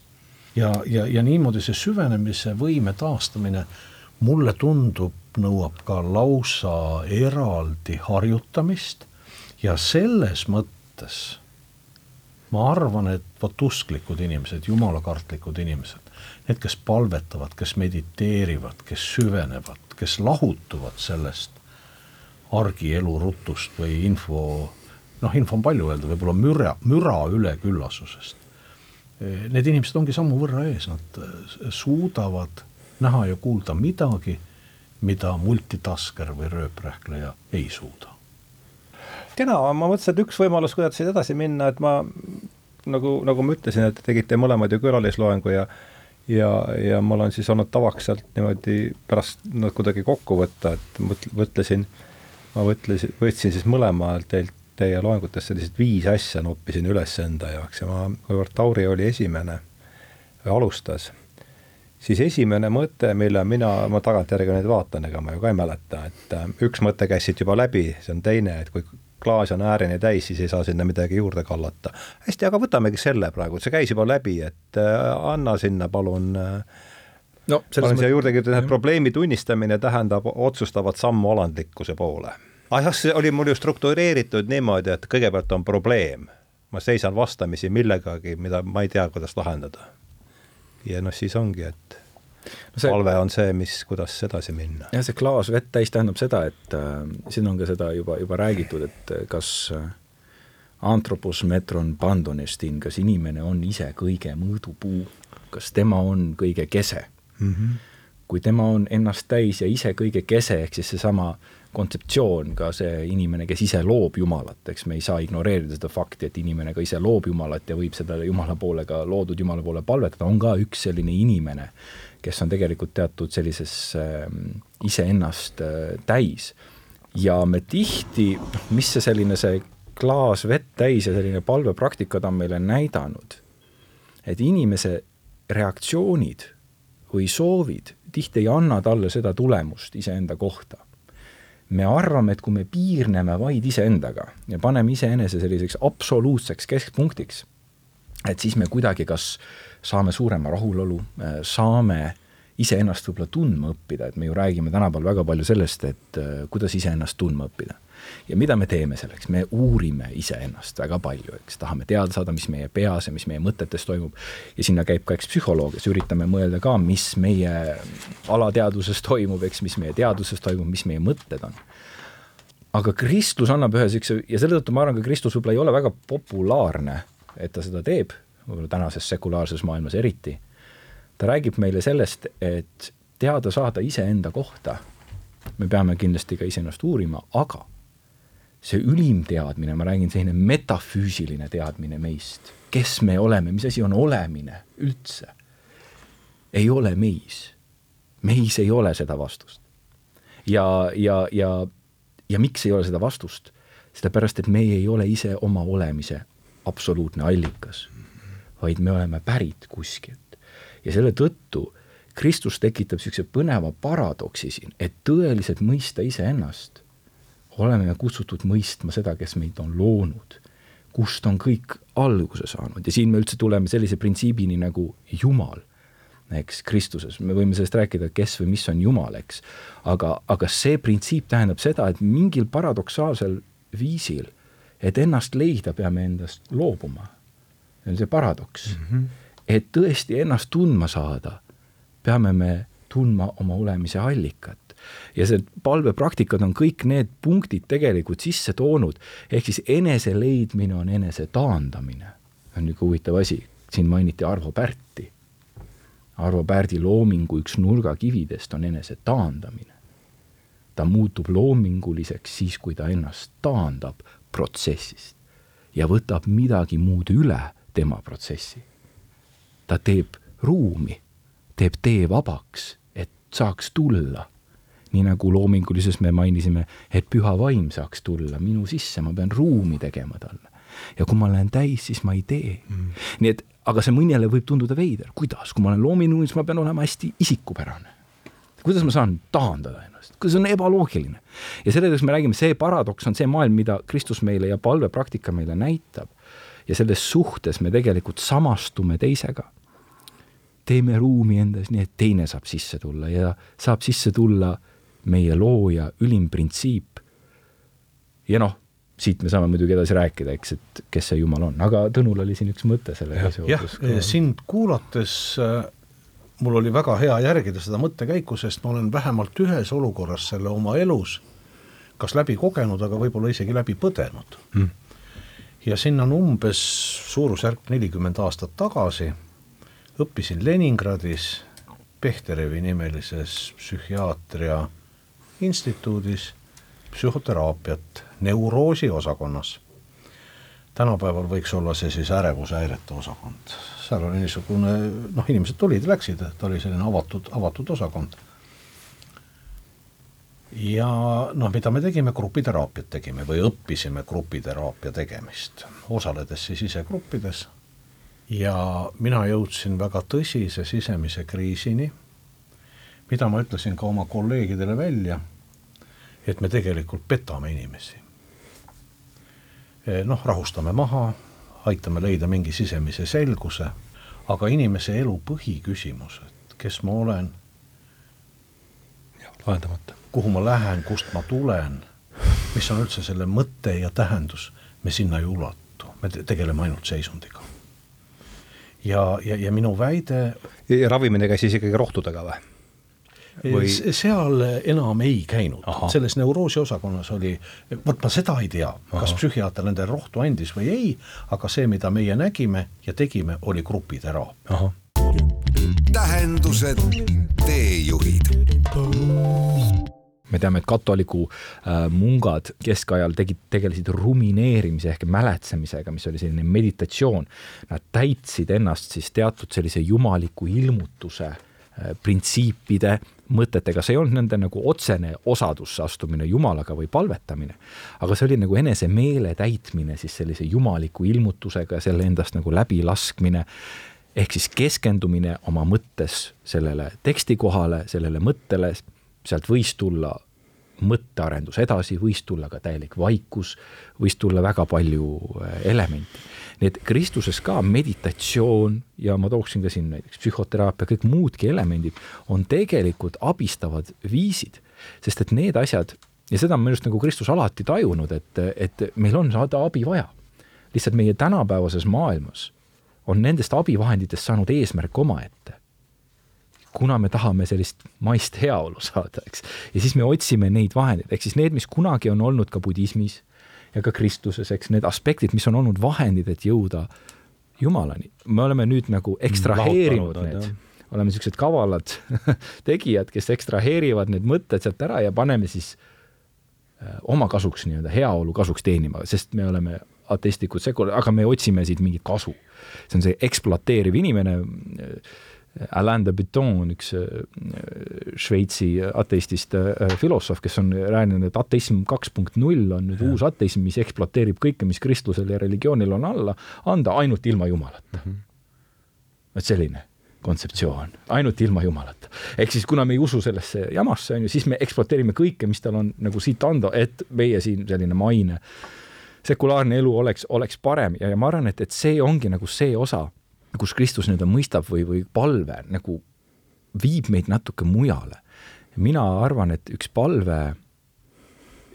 ja, ja, ja niimoodi see süvenemise võime taastamine mulle tundub, nõuab ka lausa eraldi harjutamist. Ja selles mõttes ma arvan, et vot usklikud inimesed, jumalakartlikud inimesed, need, kes palvetavad, kes mediteerivad, kes süvenevad, kes lahutuvad sellest argielu rutust või info, noh, info on palju öelda, võib-olla müra, müra üleküllasusest need inimesed ongi sammu võrra ees, nad äh, suudavad näha ja kuulda midagi, mida multitasker või rööprähkleja ei suuda. kena, ma mõtlesin, et üks võimalus, kuidas siit edasi minna, et ma nagu, nagu ma ütlesin, et tegite mõlemad ju külalisloengu ja ja, ja mul on siis olnud tavaks sealt niimoodi pärast nad kuidagi kokku võtta, et mõtlesin, ma mõtlesin, võtsin siis mõlemalt teilt teie loengutest sellised viis asja noppisin üles enda jaoks ja ma, kuivõrd Tauri oli esimene, alustas, siis esimene mõte, mille mina, ma tagantjärgi nüüd vaatan, ega ma ju ka ei mäleta, et äh, üks mõte käis siit juba läbi, see on teine, et kui klaas on äärini täis, siis ei saa sinna midagi juurde kallata. hästi, aga võtamegi selle praegu, see käis juba läbi, et äh, anna sinna palun äh, no, olen siia juurde et probleemi tunnistamine tähendab otsustavat sammu alandlikkuse poole ah jah, see oli mul ju struktureeritud niimoodi, et kõigepealt on probleem, ma seisan vastamisi millegagi, mida ma ei tea, kuidas lahendada. ja noh, siis ongi, et no see, palve on see, mis, kuidas edasi minna. jah, see klaas vett täis tähendab seda, et äh, siin on ka seda juba, juba räägitud, et äh, kas äh, Anthropos metron pandonestin, kas inimene on ise kõige mõõdupuu, kas tema on kõige kese mm? -hmm. kui tema on ennast täis ja ise kõige kese, ehk siis seesama äh, kontseptsioon, ka see inimene, kes ise loob Jumalat, eks me ei saa ignoreerida seda fakti, et inimene ka ise loob Jumalat ja võib seda Jumala poole ka, loodud Jumala poole palvetada, on ka üks selline inimene, kes on tegelikult teatud sellises äh, iseennast äh, täis. ja me tihti, noh, mis see selline see klaas vett täis ja selline palvepraktikad on meile näidanud, et inimese reaktsioonid või soovid tihti ei anna talle seda tulemust iseenda kohta. Me arvame, et kui me piirneme vaid iseendaga ja paneme iseenese selliseks absoluutseks keskpunktiks, et siis me kuidagi kas saame suurema rahulolu, saame iseennast võib-olla tundma õppida, et me ju räägime tänapäeval väga palju sellest, et äh, kuidas iseennast tundma õppida ja mida me teeme selleks, me uurime iseennast väga palju, eks, tahame teada saada, mis meie peas ja mis meie mõtetes toimub. ja sinna käib ka, eks, psühholoog, kes üritame mõelda ka, mis meie alateadvuses toimub, eks, mis meie teadvuses toimub, mis meie mõtted on. aga kristlus annab ühe niisuguse ja selle tõttu ma arvan, ka kristlus võib-olla ei ole väga populaarne, et ta seda teeb, võib-olla tänases sekulaarses maailmas eriti. ta räägib meile sellest, et teada saada iseenda kohta, me peame kindlasti ka iseennast uurima, aga see ülim teadmine, ma räägin, selline metafüüsiline teadmine meist, kes me oleme, mis asi on olemine üldse, ei ole meis. meis ei ole seda vastust. ja, ja, ja, ja miks ei ole seda vastust? sellepärast, et meie ei ole ise oma olemise absoluutne allikas, vaid me oleme pärit kuskilt. ja selle tõttu Kristus tekitab niisuguse põneva paradoksi siin, et tõeliselt mõista iseennast oleme me kutsutud mõistma seda, kes meid on loonud, kust on kõik alguse saanud ja siin me üldse tuleme sellise printsiibini nagu Jumal, eks, Kristuses, me võime sellest rääkida, kes või mis on Jumal, eks, aga, aga see printsiip tähendab seda, et mingil paradoksaalsel viisil, et ennast leida, peame endast loobuma. see on see paradoks mm. -hmm. et tõesti ennast tundma saada, peame me tundma oma olemise allikat ja see palvepraktikad on kõik need punktid tegelikult sisse toonud, ehk siis enese leidmine on enese taandamine. on niisugune huvitav asi, siin mainiti Arvo Pärti. Arvo Pärdi loomingu üks nurgakividest on enese taandamine. ta muutub loominguliseks siis, kui ta ennast taandab protsessist ja võtab midagi muud üle tema protsessi. ta teeb ruumi, teeb tee vabaks, et saaks tulla nii nagu loomingulises me mainisime, et püha vaim saaks tulla minu sisse, ma pean ruumi tegema talle. ja kui ma olen täis, siis ma ei tee mm.. nii et, aga see mõnele võib tunduda veider, kuidas, kui ma olen loominguline, siis ma pean olema hästi isikupärane. kuidas ma saan taandada ennast, kuidas on ebaloogiline. ja sellepärast me räägime, see paradoks on see maailm, mida Kristus meile ja palvepraktika meile näitab. ja selles suhtes me tegelikult samastume teisega teeme ruumi endas nii, et teine saab sisse tulla ja saab sisse tulla meie looja ülim printsiip. ja noh, siit me saame muidugi edasi rääkida, eks, et kes see Jumal on, aga Tõnul oli siin üks mõte sellega seoses. jah, sind kuulates äh, mul oli väga hea järgida seda mõttekäiku, sest ma olen vähemalt ühes olukorras selle oma elus kas läbi kogenud, aga võib-olla isegi läbi põdenud mm.. ja sinna on umbes suurusjärk nelikümmend aastat tagasi, õppisin Leningradis Pehterevi nimelises psühhiaatria instituudis psühhoteraapiat neuroosi osakonnas. tänapäeval võiks olla see siis ärevushäirete osakond, seal oli niisugune noh, inimesed tulid, läksid, ta oli selline avatud, avatud osakond. ja noh, mida me tegime, grupiteraapiat tegime või õppisime grupiteraapia tegemist, osaledes siis ise gruppides ja mina jõudsin väga tõsise sisemise kriisini mida ma ütlesin ka oma kolleegidele välja, et me tegelikult petame inimesi. Eh, noh, rahustame maha, aitame leida mingi sisemise selguse, aga inimese elu põhiküsimus, et kes ma olen, lahendamata. kuhu ma lähen, kust ma tulen, mis on üldse selle mõte ja tähendus, me sinna ei ulatu, me tegeleme ainult seisundiga. ja, ja, ja minu väide ja ravimine käis siis ikkagi rohtudega või? Või...? seal enam ei käinud, selles neuroosi osakonnas oli, vot ma seda ei tea, kas psühhiaater nendele rohtu andis või ei, aga see, mida meie nägime ja tegime, oli grupiteraapia. tähendused, teejuhid me teame, et katoliku äh, mungad keskajal tegid, tegelesid rumineerimise ehk mäletsemisega, mis oli selline meditatsioon. Nad täitsid ennast siis teatud sellise jumaliku ilmutuse äh, printsiipide mõtetega, see ei olnud nende nagu otsene osadusse astumine Jumalaga või palvetamine, aga see oli nagu enese meele täitmine siis sellise jumaliku ilmutusega ja selle endast nagu läbilaskmine, ehk siis keskendumine oma mõttes sellele tekstikohale, sellele mõttele, sealt võis tulla mõttearendus edasi, võis tulla ka täielik vaikus, võis tulla väga palju äh, elemente. Et Kristuses ka meditatsioon ja ma tooksin ka siin näiteks psühhoteraapia, kõik muudki elemendid on tegelikult abistavad viisid, sest et need asjad ja seda on minu arust nagu Kristus alati tajunud, et, et meil on saada abi vaja. lihtsalt meie tänapäevases maailmas on nendest abivahenditest saanud eesmärk omaette kuna me tahame sellist maist heaolu saada, eks. ja siis me otsime neid vahendeid, ehk siis need, mis kunagi on olnud ka budismis ja ka kristluses, eks, need aspektid, mis on olnud vahendid, et jõuda Jumalani. me oleme nüüd nagu ekstraheerinud Lahutanud, need, oleme niisugused kavalad tegijad, kes ekstraheerivad need mõtted sealt ära ja paneme siis äh, oma kasuks nii-öelda heaolu kasuks teenima, sest me oleme ateistlikud sekul-, aga me otsime siit mingit kasu. see on see ekspluateeriv inimene Alain de Botton, üks äh, Šveitsi ateistist äh, filosoof, kes on rääkinud, et ateism kaks punkt null on nüüd ja. uus ateism, mis ekspluateerib kõike, mis kristlusel ja religioonil on alla anda, ainult ilma Jumalata mm. -hmm. vot selline kontseptsioon, ainult ilma Jumalata. ehk siis kuna me ei usu sellesse jamasse, on ju, siis me ekspluateerime kõike, mis tal on nagu siit anda, et meie siin selline maine, sekulaarne elu oleks, oleks parem ja, ja ma arvan, et, et see ongi nagu see osa kus Kristus nii-öelda mõistab või, või palve nagu viib meid natuke mujale. mina arvan, et üks palve,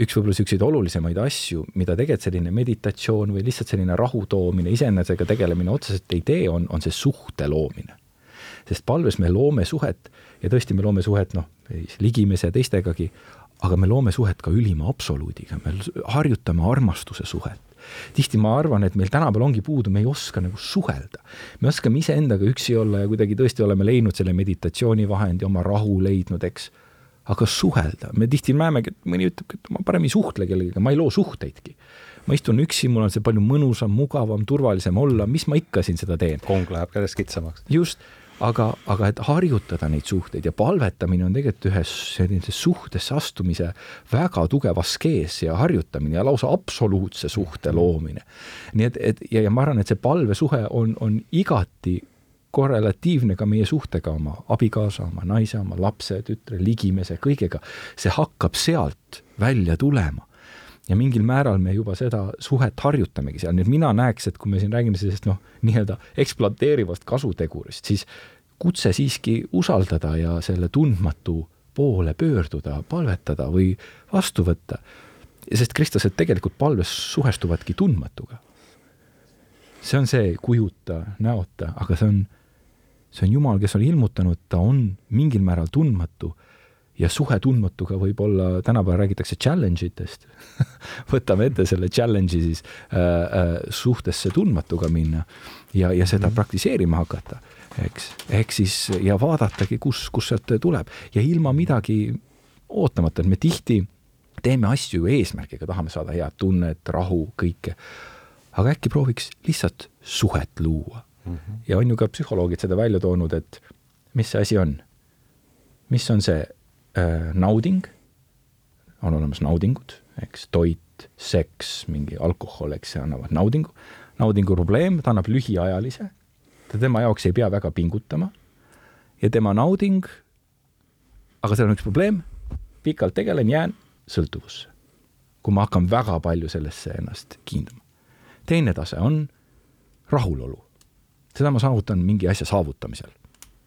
üks võib-olla niisuguseid olulisemaid asju, mida tegelikult selline meditatsioon või lihtsalt selline rahu toomine, iseenesega tegelemine otseselt ei tee, on, on see suhte loomine. sest palves me loome suhet ja tõesti, me loome suhet noh, ligimese ja teistegagi, aga me loome suhet ka ülima absoluudiga, me harjutame armastuse suhet tihti ma arvan, et meil tänapäeval ongi puudu, me ei oska nagu suhelda. me oskame iseendaga üksi olla ja kuidagi tõesti oleme leidnud selle meditatsioonivahendi, oma rahu leidnud, eks. aga suhelda, me tihti näemegi, et mõni ütleb, et ma parem ei suhtle kellegagi, ma ei loo suhteidki ma istun üksi, mul on see palju mõnusam, mugavam, turvalisem olla, mis ma ikka siin seda teen. kong läheb käest kitsamaks. just, aga, aga et harjutada neid suhteid ja palvetamine on tegelikult ühes sellises suhtesse astumise väga tugev askees ja harjutamine ja lausa absoluutse suhte loomine. nii et, et ja, ja ma arvan, et see palvesuhe on, on igati korrelatiivne ka meie suhtega oma abikaasa, oma naise, oma lapse, tütre, ligimese, kõigega. see hakkab sealt välja tulema ja mingil määral me juba seda suhet harjutamegi seal, nii et mina näeks, et kui me siin räägime sellisest noh, nii-öelda ekspluateerivast kasutegurist, siis kutse siiski usaldada ja selle tundmatu poole pöörduda, palvetada või vastu võtta. sest kristlased tegelikult palves suhestuvadki tundmatuga. see on see kujuta, näota, aga see on, see on Jumal, kes on ilmutanud, ta on mingil määral tundmatu ja suhe tundmatuga võib-olla, tänapäeval räägitakse challenge itest võtame ette selle challenge'i siis äh, äh, suhtesse tundmatuga minna ja, ja seda mm -hmm. praktiseerima hakata, eks, ehk siis ja vaadatagi, kus, kus sealt tuleb ja ilma midagi ootamata, et me tihti teeme asju ju eesmärgiga, tahame saada head tunnet, rahu, kõike. aga äkki prooviks lihtsalt suhet luua mm. -hmm. ja on ju ka psühholoogid seda välja toonud, et mis see asi on? mis on see nauding, on olemas naudingud, eks, toit, seks, mingi alkohol, eks, see annavad naudingu. naudingu probleem, ta annab lühiajalise, ta tema jaoks ei pea väga pingutama ja tema nauding, aga seal on üks probleem, pikalt tegelen, jään sõltuvusse. kui ma hakkan väga palju sellesse ennast kiinduma. teine tase on rahulolu. seda ma saavutan mingi asja saavutamisel,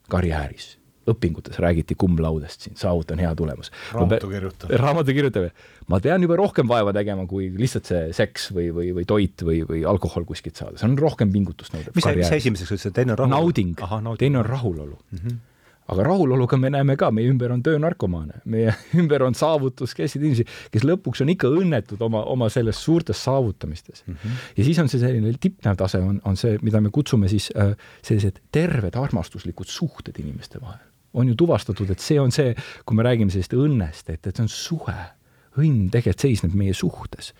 karjääris õpingutes räägiti cum laude'st siin, saavutan hea tulemus. raamatu kirjutamine. raamatu kirjutamine. ma pean juba rohkem vaeva tegema, kui lihtsalt see seks või, või, või toit või, või alkohol kuskilt saada, see on rohkem pingutust nõudev. mis, mis esimeseks ütlesid, teine on rahulolu? nauding, teine on rahulolu mm. -hmm aga rahuloluga me näeme ka, meie ümber on töönarkomaane, meie ümber on saavutuskeskseid inimesi, kes lõpuks on ikka õnnetud oma, oma selles suurtes saavutamistes mm. -hmm. ja siis on see selline tippnev tase on, on see, mida me kutsume siis äh, sellised terved armastuslikud suhted inimeste vahel on ju tuvastatud, et see on see, kui me räägime sellisest õnnest, et, et see on suhe. õnn tegelikult seisneb meie suhtes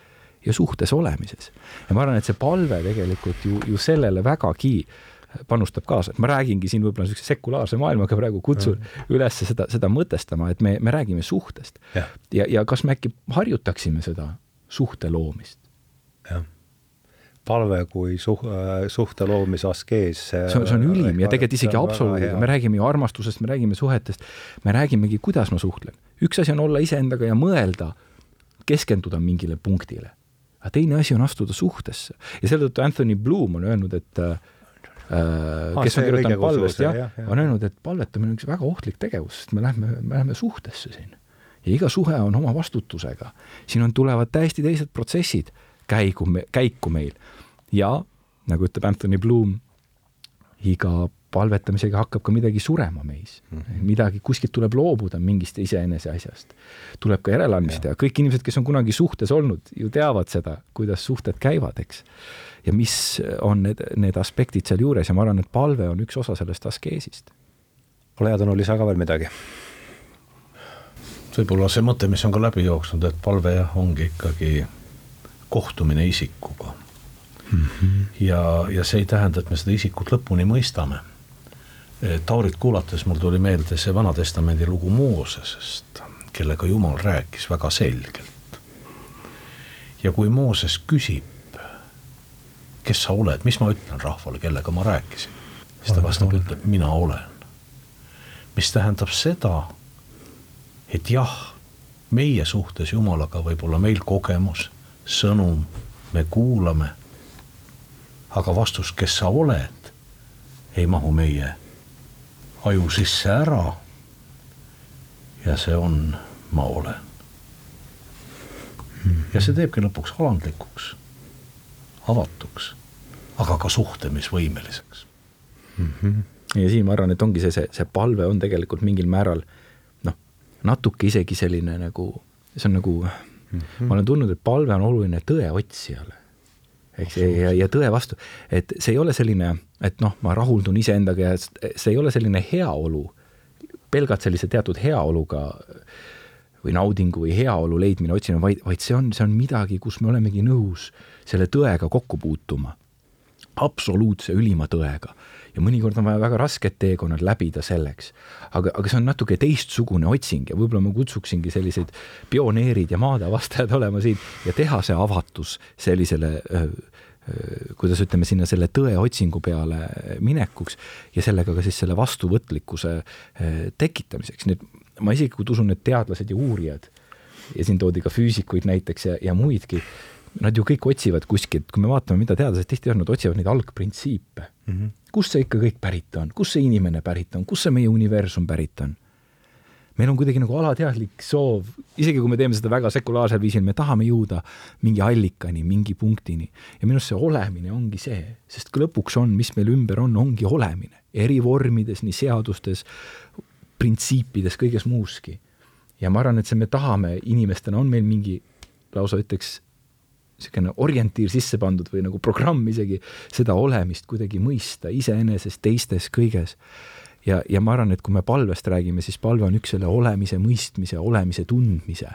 ja suhtes olemises. ja ma arvan, et see palve tegelikult ju, ju sellele vägagi panustab kaasa, et ma räägingi siin võib-olla niisuguse sekulaarse maailmaga praegu, kutsun mm. üles seda, seda mõtestama, et me, me räägime suhtest. ja, ja, ja kas me äkki harjutaksime seda suhte loomist? jah palve kui suh-, suhte loomise askees. see on, see on ülim ja tegelikult isegi absoluudiga, me räägime ju armastusest, me räägime suhetest, me räägimegi, kuidas ma suhtlen. üks asi on olla iseendaga ja mõelda, keskenduda mingile punktile. aga teine asi on astuda suhtesse ja selle tõttu Anthony Bloom on öelnud, et äh, ah, kes on kirjutanud palvest, jah ja, ja., on öelnud, et palvetamine on üks väga ohtlik tegevus, sest me lähme, me läheme suhtesse siin. ja iga suhe on oma vastutusega. siin on, tulevad täiesti teised protsessid käigu, käiku meil. Ja nagu ütleb Anthony Bloom, iga palvetamisega hakkab ka midagi surema meis mm. -hmm. midagi, kuskilt tuleb loobuda mingist iseenese asjast. tuleb ka järeleandmisi teha, kõik inimesed, kes on kunagi suhtes olnud, ju teavad seda, kuidas suhted käivad, eks. ja mis on need, need aspektid sealjuures ja ma arvan, et palve on üks osa sellest askeesist. ole hea, Tõnu, lisa ka veel midagi võib-olla see mõte, mis on ka läbi jooksnud, et palve jah, ongi ikkagi kohtumine isikuga mm. -hmm. ja, ja see ei tähenda, et me seda isikut lõpuni mõistame. Taurit kuulates mul tuli meelde see Vana-testamendi lugu Moosesest, kellega Jumal rääkis väga selgelt. ja kui Mooses küsib, kes sa oled, mis ma ütlen rahvale, kellega ma rääkisin, siis ta vastab, ütleb, mina olen. mis tähendab seda, et jah, meie suhtes Jumalaga võib olla meil kogemus sõnum, me kuulame. Aga vastus, kes sa oled, ei mahu meie aju sisse ära. ja see on, ma olen. ja see teebki lõpuks alandlikuks, avatuks, aga ka suhtlemisvõimeliseks mm. -hmm. ja siin ma arvan, et ongi see, see, see palve on tegelikult mingil määral noh, natuke isegi selline nagu, see on nagu mm. -hmm. ma olen tundnud, et palve on oluline tõe otsijale. Eks ja, ja tõe vastu, et see ei ole selline, et noh, ma rahuldun iseendaga ja see ei ole selline heaolu, pelgalt sellise teatud heaoluga või naudingu või heaolu leidmine, otsimine, vaid, vaid see on, see on midagi, kus me olemegi nõus selle tõega kokku puutuma. absoluutse ülima tõega ja mõnikord on vaja väga rasked teekonnad läbida selleks. aga, aga see on natuke teistsugune otsing ja võib-olla ma kutsuksingi selliseid pioneerid ja maadeavastajad olema siin ja teha see avatus sellisele öö, kuidas ütleme, sinna selle tõeotsingu peale minekuks ja sellega ka siis selle vastuvõtlikkuse tekitamiseks, et ma isiklikult usun, et teadlased ja uurijad ja siin toodi ka füüsikuid näiteks ja, ja muidki, nad ju kõik otsivad kuskilt, kui me vaatame, mida teadlased tihti on, nad otsivad neid algprintsiipe mm. -hmm kust see ikka kõik pärit on, kust see inimene pärit on, kust see meie universum pärit on? meil on kuidagi nagu alateadlik soov, isegi kui me teeme seda väga sekulaarsel viisil, me tahame jõuda mingi allikani, mingi punktini. ja minu arust see olemine ongi see, sest lõpuks on, mis meil ümber on, ongi olemine. eri vormides, nii seadustes, printsiipides, kõiges muuski. ja ma arvan, et see, me tahame inimestena, on meil mingi lausa ütleks niisugune orientiir sisse pandud või nagu programm isegi, seda olemist kuidagi mõista iseeneses, teistes, kõiges. ja, ja ma arvan, et kui me palvest räägime, siis palve on üks selle olemise mõistmise, olemise tundmise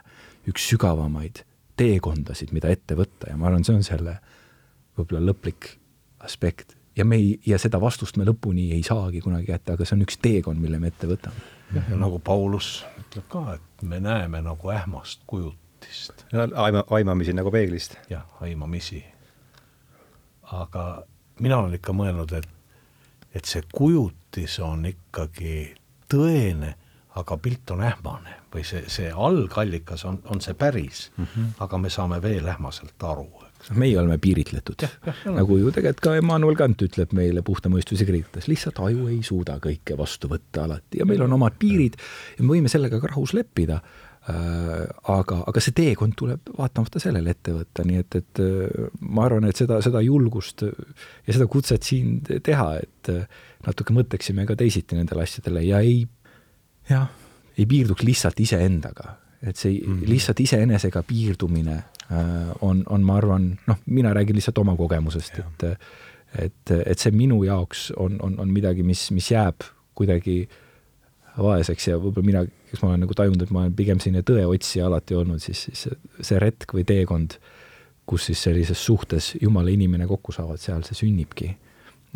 üks sügavamaid teekondasid, mida ette võtta ja ma arvan, see on selle võib-olla lõplik aspekt ja me ei, ja seda vastust me lõpuni ei saagi kunagi kätte, aga see on üks teekond, mille me ette võtame. jah, ja nagu Paulus ütleb ka, et me näeme nagu ähmast kujut kujutist. aima, aimamisi nagu peeglist. jah, aimamisi. aga mina olen ikka mõelnud, et, et see kujutis on ikkagi tõene, aga pilt on ähmane või see, see algallikas on, on see päris mm, -hmm. aga me saame veel ähmaselt aru meie oleme piiritletud. nagu ju tegelikult ka Emmanuel Kant ütleb meile puhta mõistuse kirjutates, lihtsalt aju ei suuda kõike vastu võtta alati ja meil on omad piirid ja me võime sellega ka rahus leppida aga, aga see teekond tuleb vaatamata sellele ette võtta, nii et, et äh, ma arvan, et seda, seda julgust ja seda kutset siin teha, et äh, natuke mõtleksime ka teisiti nendele asjadele ja ei, jah, ei piirduks lihtsalt iseendaga, et see mm -hmm. lihtsalt iseenesega piirdumine on, on, ma arvan, noh, mina räägin lihtsalt oma kogemusest, et et, et see minu jaoks on, on, on midagi, mis, mis jääb kuidagi vaeseks ja võib-olla mina kus ma olen nagu tajunud, et ma olen pigem selline tõeotsija alati olnud, siis, siis see retk või teekond, kus siis sellises suhtes Jumal ja inimene kokku saavad, seal see sünnibki.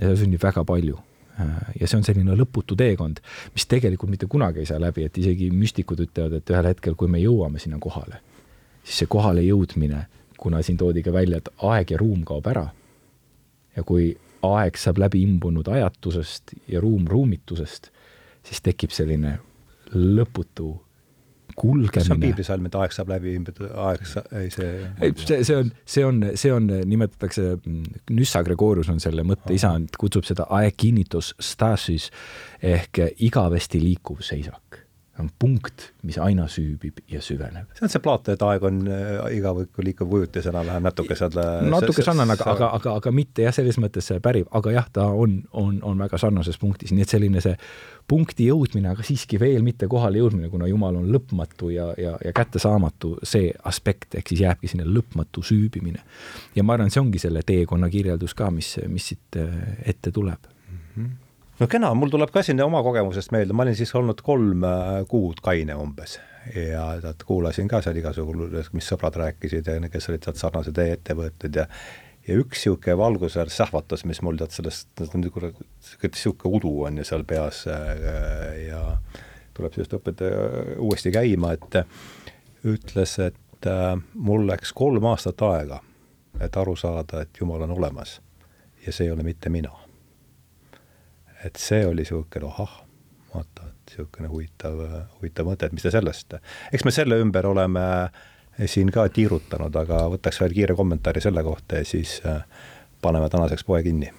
ja sünnib väga palju ja see on selline lõputu teekond, mis tegelikult mitte kunagi ei saa läbi, et isegi müstikud ütlevad, et ühel hetkel, kui me jõuame sinna kohale, siis see kohale jõudmine, kuna siin toodi ka välja, et aeg ja ruum kaob ära ja kui aeg saab läbi imbunud ajatusest ja ruum ruumitusest, siis tekib selline lõputu kulgemine. see on piiblisalm, et aeg saab läbi, aeg sa-, ei see ei, see, see on, see on, see on, nimetatakse, Nyssa Gregorius on selle mõtte isand, kutsub seda aeginitos stasis ehk igavesti liikuv seisak on punkt, mis aina süübib ja süveneb. see on see plaat, et aeg on äh, igavõiku liikuv ujutis enam-vähem natuke seal natuke sarnane, aga, aga, aga, aga mitte jah, selles mõttes pärib, aga jah, ta on, on, on väga sarnases punktis, nii et selline see punkti jõudmine, aga siiski veel mitte kohale jõudmine, kuna Jumal on lõpmatu ja, ja, ja kättesaamatu, see aspekt, ehk siis jääbki sinna lõpmatu süübimine. ja ma arvan, see ongi selle teekonna kirjeldus ka, mis, mis siit äh, ette tuleb mm. -hmm no kena, mul tuleb ka siin oma kogemusest meelde, ma olin siis olnud kolm äh, kuud kaine umbes. Ja tead, kuulasin ka seal igasugu, mis sõbrad rääkisid ja kes olid sealt sarnase tee ette võetud ja ja üks niisugune valgusväär sähvatas, mis mul tead sellest, niisugune udu on ju seal peas äh, ja tuleb sellest õpetaja uuesti käima, et ütles, et äh, mul läks kolm aastat aega, et aru saada, et Jumal on olemas. Ja see ei ole mitte mina. Et see oli niisugune ahah, vaata, et niisugune huvitav, huvitav mõte, et mis te sellest, eks me selle ümber oleme siin ka tiirutanud, aga võtaks veel kiire kommentaari selle kohta ja siis äh, paneme tänaseks poe kinni.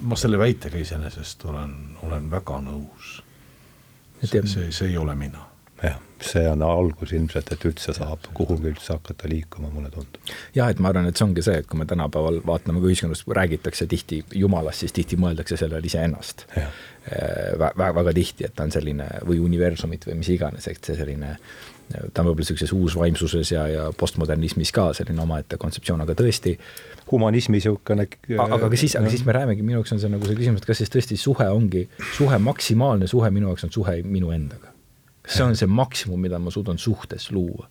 ma selle väitega iseenesest olen, olen väga nõus. see, see, see ei ole mina. See on algus ilmselt, et üldse saab kuhugi üldse hakata liikuma, mulle tundub. jah, et ma arvan, et see ongi see, et kui me tänapäeval vaatame, kui ühiskonnas räägitakse tihti Jumalast, siis tihti mõeldakse sellele iseennast. väga, väga tihti, et ta on selline või universumit või mis iganes, et see selline ta on võib-olla niisuguses uusvaimsuses ja, ja postmodernismis ka selline omaette kontseptsioon, aga tõesti. humanismi niisugune. aga ka siis, aga siis me räägimegi, minu jaoks on see nagu see küsimus, et kas siis tõesti suhe ongi, suhe, maksimaalne suhe minu jaoks on suhe minu endaga. See on see maksimum, mida ma suudan suhtes luua?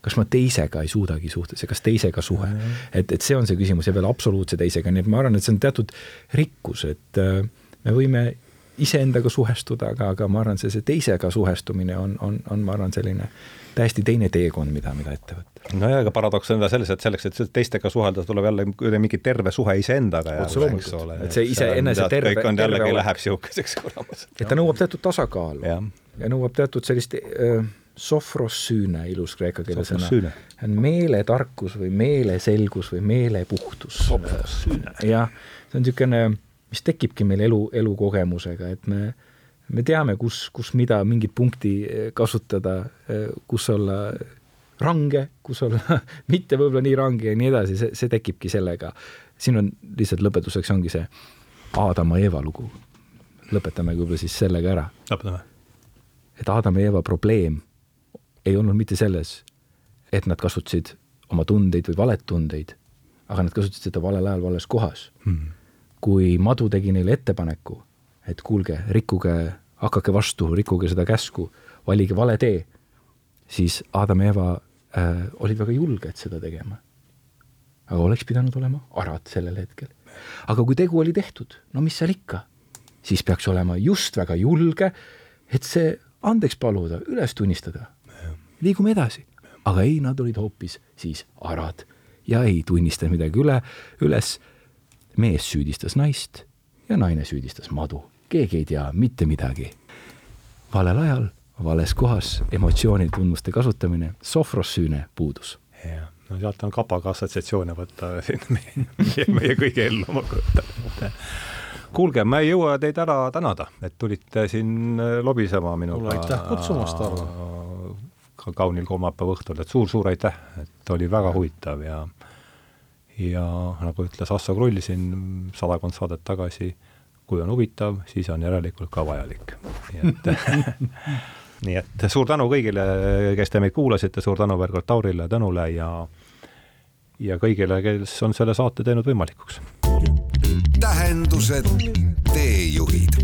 kas ma teisega ei suudagi suhtes ja kas teisega suhe, et, et see on see küsimus ja veel absoluutse teisega, nii et ma arvan, et see on teatud rikkus, et äh, me võime iseendaga suhestuda, aga, aga ma arvan, see, see teisega suhestumine on, on, on, ma arvan, selline täiesti teine teekond, mida, mida ette võtta. nojah, aga paradoks on selles, et selleks, et teistega suhelda, tuleb jälle mingi terve suhe iseendaga jälle, eks ole. et see iseenese terve. kõik on jällegi, läheb niisuguseks kuramas. et ta nõuab teatud tasakaalu ja, nõuab teatud sellist äh, sofrossüüne, ilus kreeka keele sõna. on meeletarkus või meeleselgus või meelepuhtus. jah, see on niisugune mis tekibki meil elu, elukogemusega, et me, me teame, kus, kus mida, mingit punkti kasutada, kus olla range, kus olla mitte võib-olla nii range ja nii edasi, see, see tekibki sellega. siin on lihtsalt lõpetuseks ongi see Aadama ja Eeva lugu. lõpetame võib-olla siis sellega ära. lõpetame. Et Aadama ja Eeva probleem ei olnud mitte selles, et nad kasutasid oma tundeid või valet tundeid, aga nad kasutasid seda valel ajal vales kohas hmm kui madu tegi neile ettepaneku, et kuulge, rikkuge, hakake vastu, rikkuge seda käsku, valige vale tee, siis Adam ja Eva äh, olid väga julged seda tegema. aga oleks pidanud olema arad sellel hetkel. aga kui tegu oli tehtud, no mis seal ikka, siis peaks olema just väga julge, et see andeks paluda, üles tunnistada. liigume edasi. aga ei, nad olid hoopis siis arad ja ei tunnistanud midagi üle, üles mees süüdistas naist ja naine süüdistas madu. keegi ei tea mitte midagi. valel ajal, vales kohas, emotsioonide tunnuste kasutamine, sofrossüüne puudus. jah, no sealt on kapaga assotsiatsioone võtta meie, meie, kõigi ellu, ette kuulge, ma ei jõua teid ära tänada, et tulite siin lobisema minuga. aitäh kutsumast, Arvo. ka kaunil kolmapäeva õhtul, et suur-suur aitäh, et oli väga huvitav ja ja nagu ütles Asso Krull siin sadakond saadet tagasi, kui on huvitav, siis on järelikult ka vajalik. nii et nii et suur tänu kõigile, kes te meid kuulasite, suur tänu veel kord Taurile Tõnule ja ja kõigile, kes on selle saate teinud võimalikuks. tähendused, teejuhid